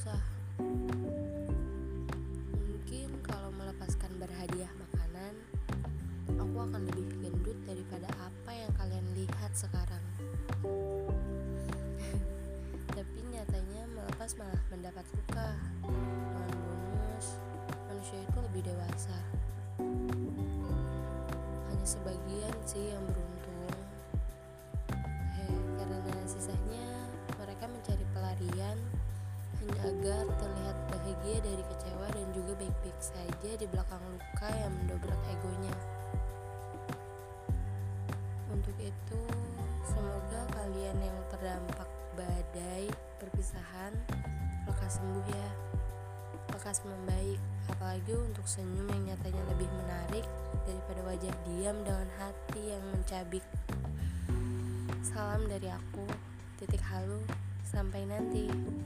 susah. Mungkin kalau melepaskan berhadiah makanan aku akan lebih gendut daripada apa yang kalian lihat sekarang. Tapi nyatanya melepas malah mendapat luka dengan bonus. Manusia itu lebih dewasa. Hanya sebagian sih yang beruntung. Agar terlihat bahagia dari kecewa dan juga baik-baik saja di belakang luka yang mendobrak egonya. Untuk itu, semoga kalian yang terdampak badai perpisahan lekas sembuh ya. Lekas membaik, apalagi untuk senyum yang nyatanya lebih menarik daripada wajah diam dengan hati yang mencabik. Salam dari aku, titik halu, sampai nanti.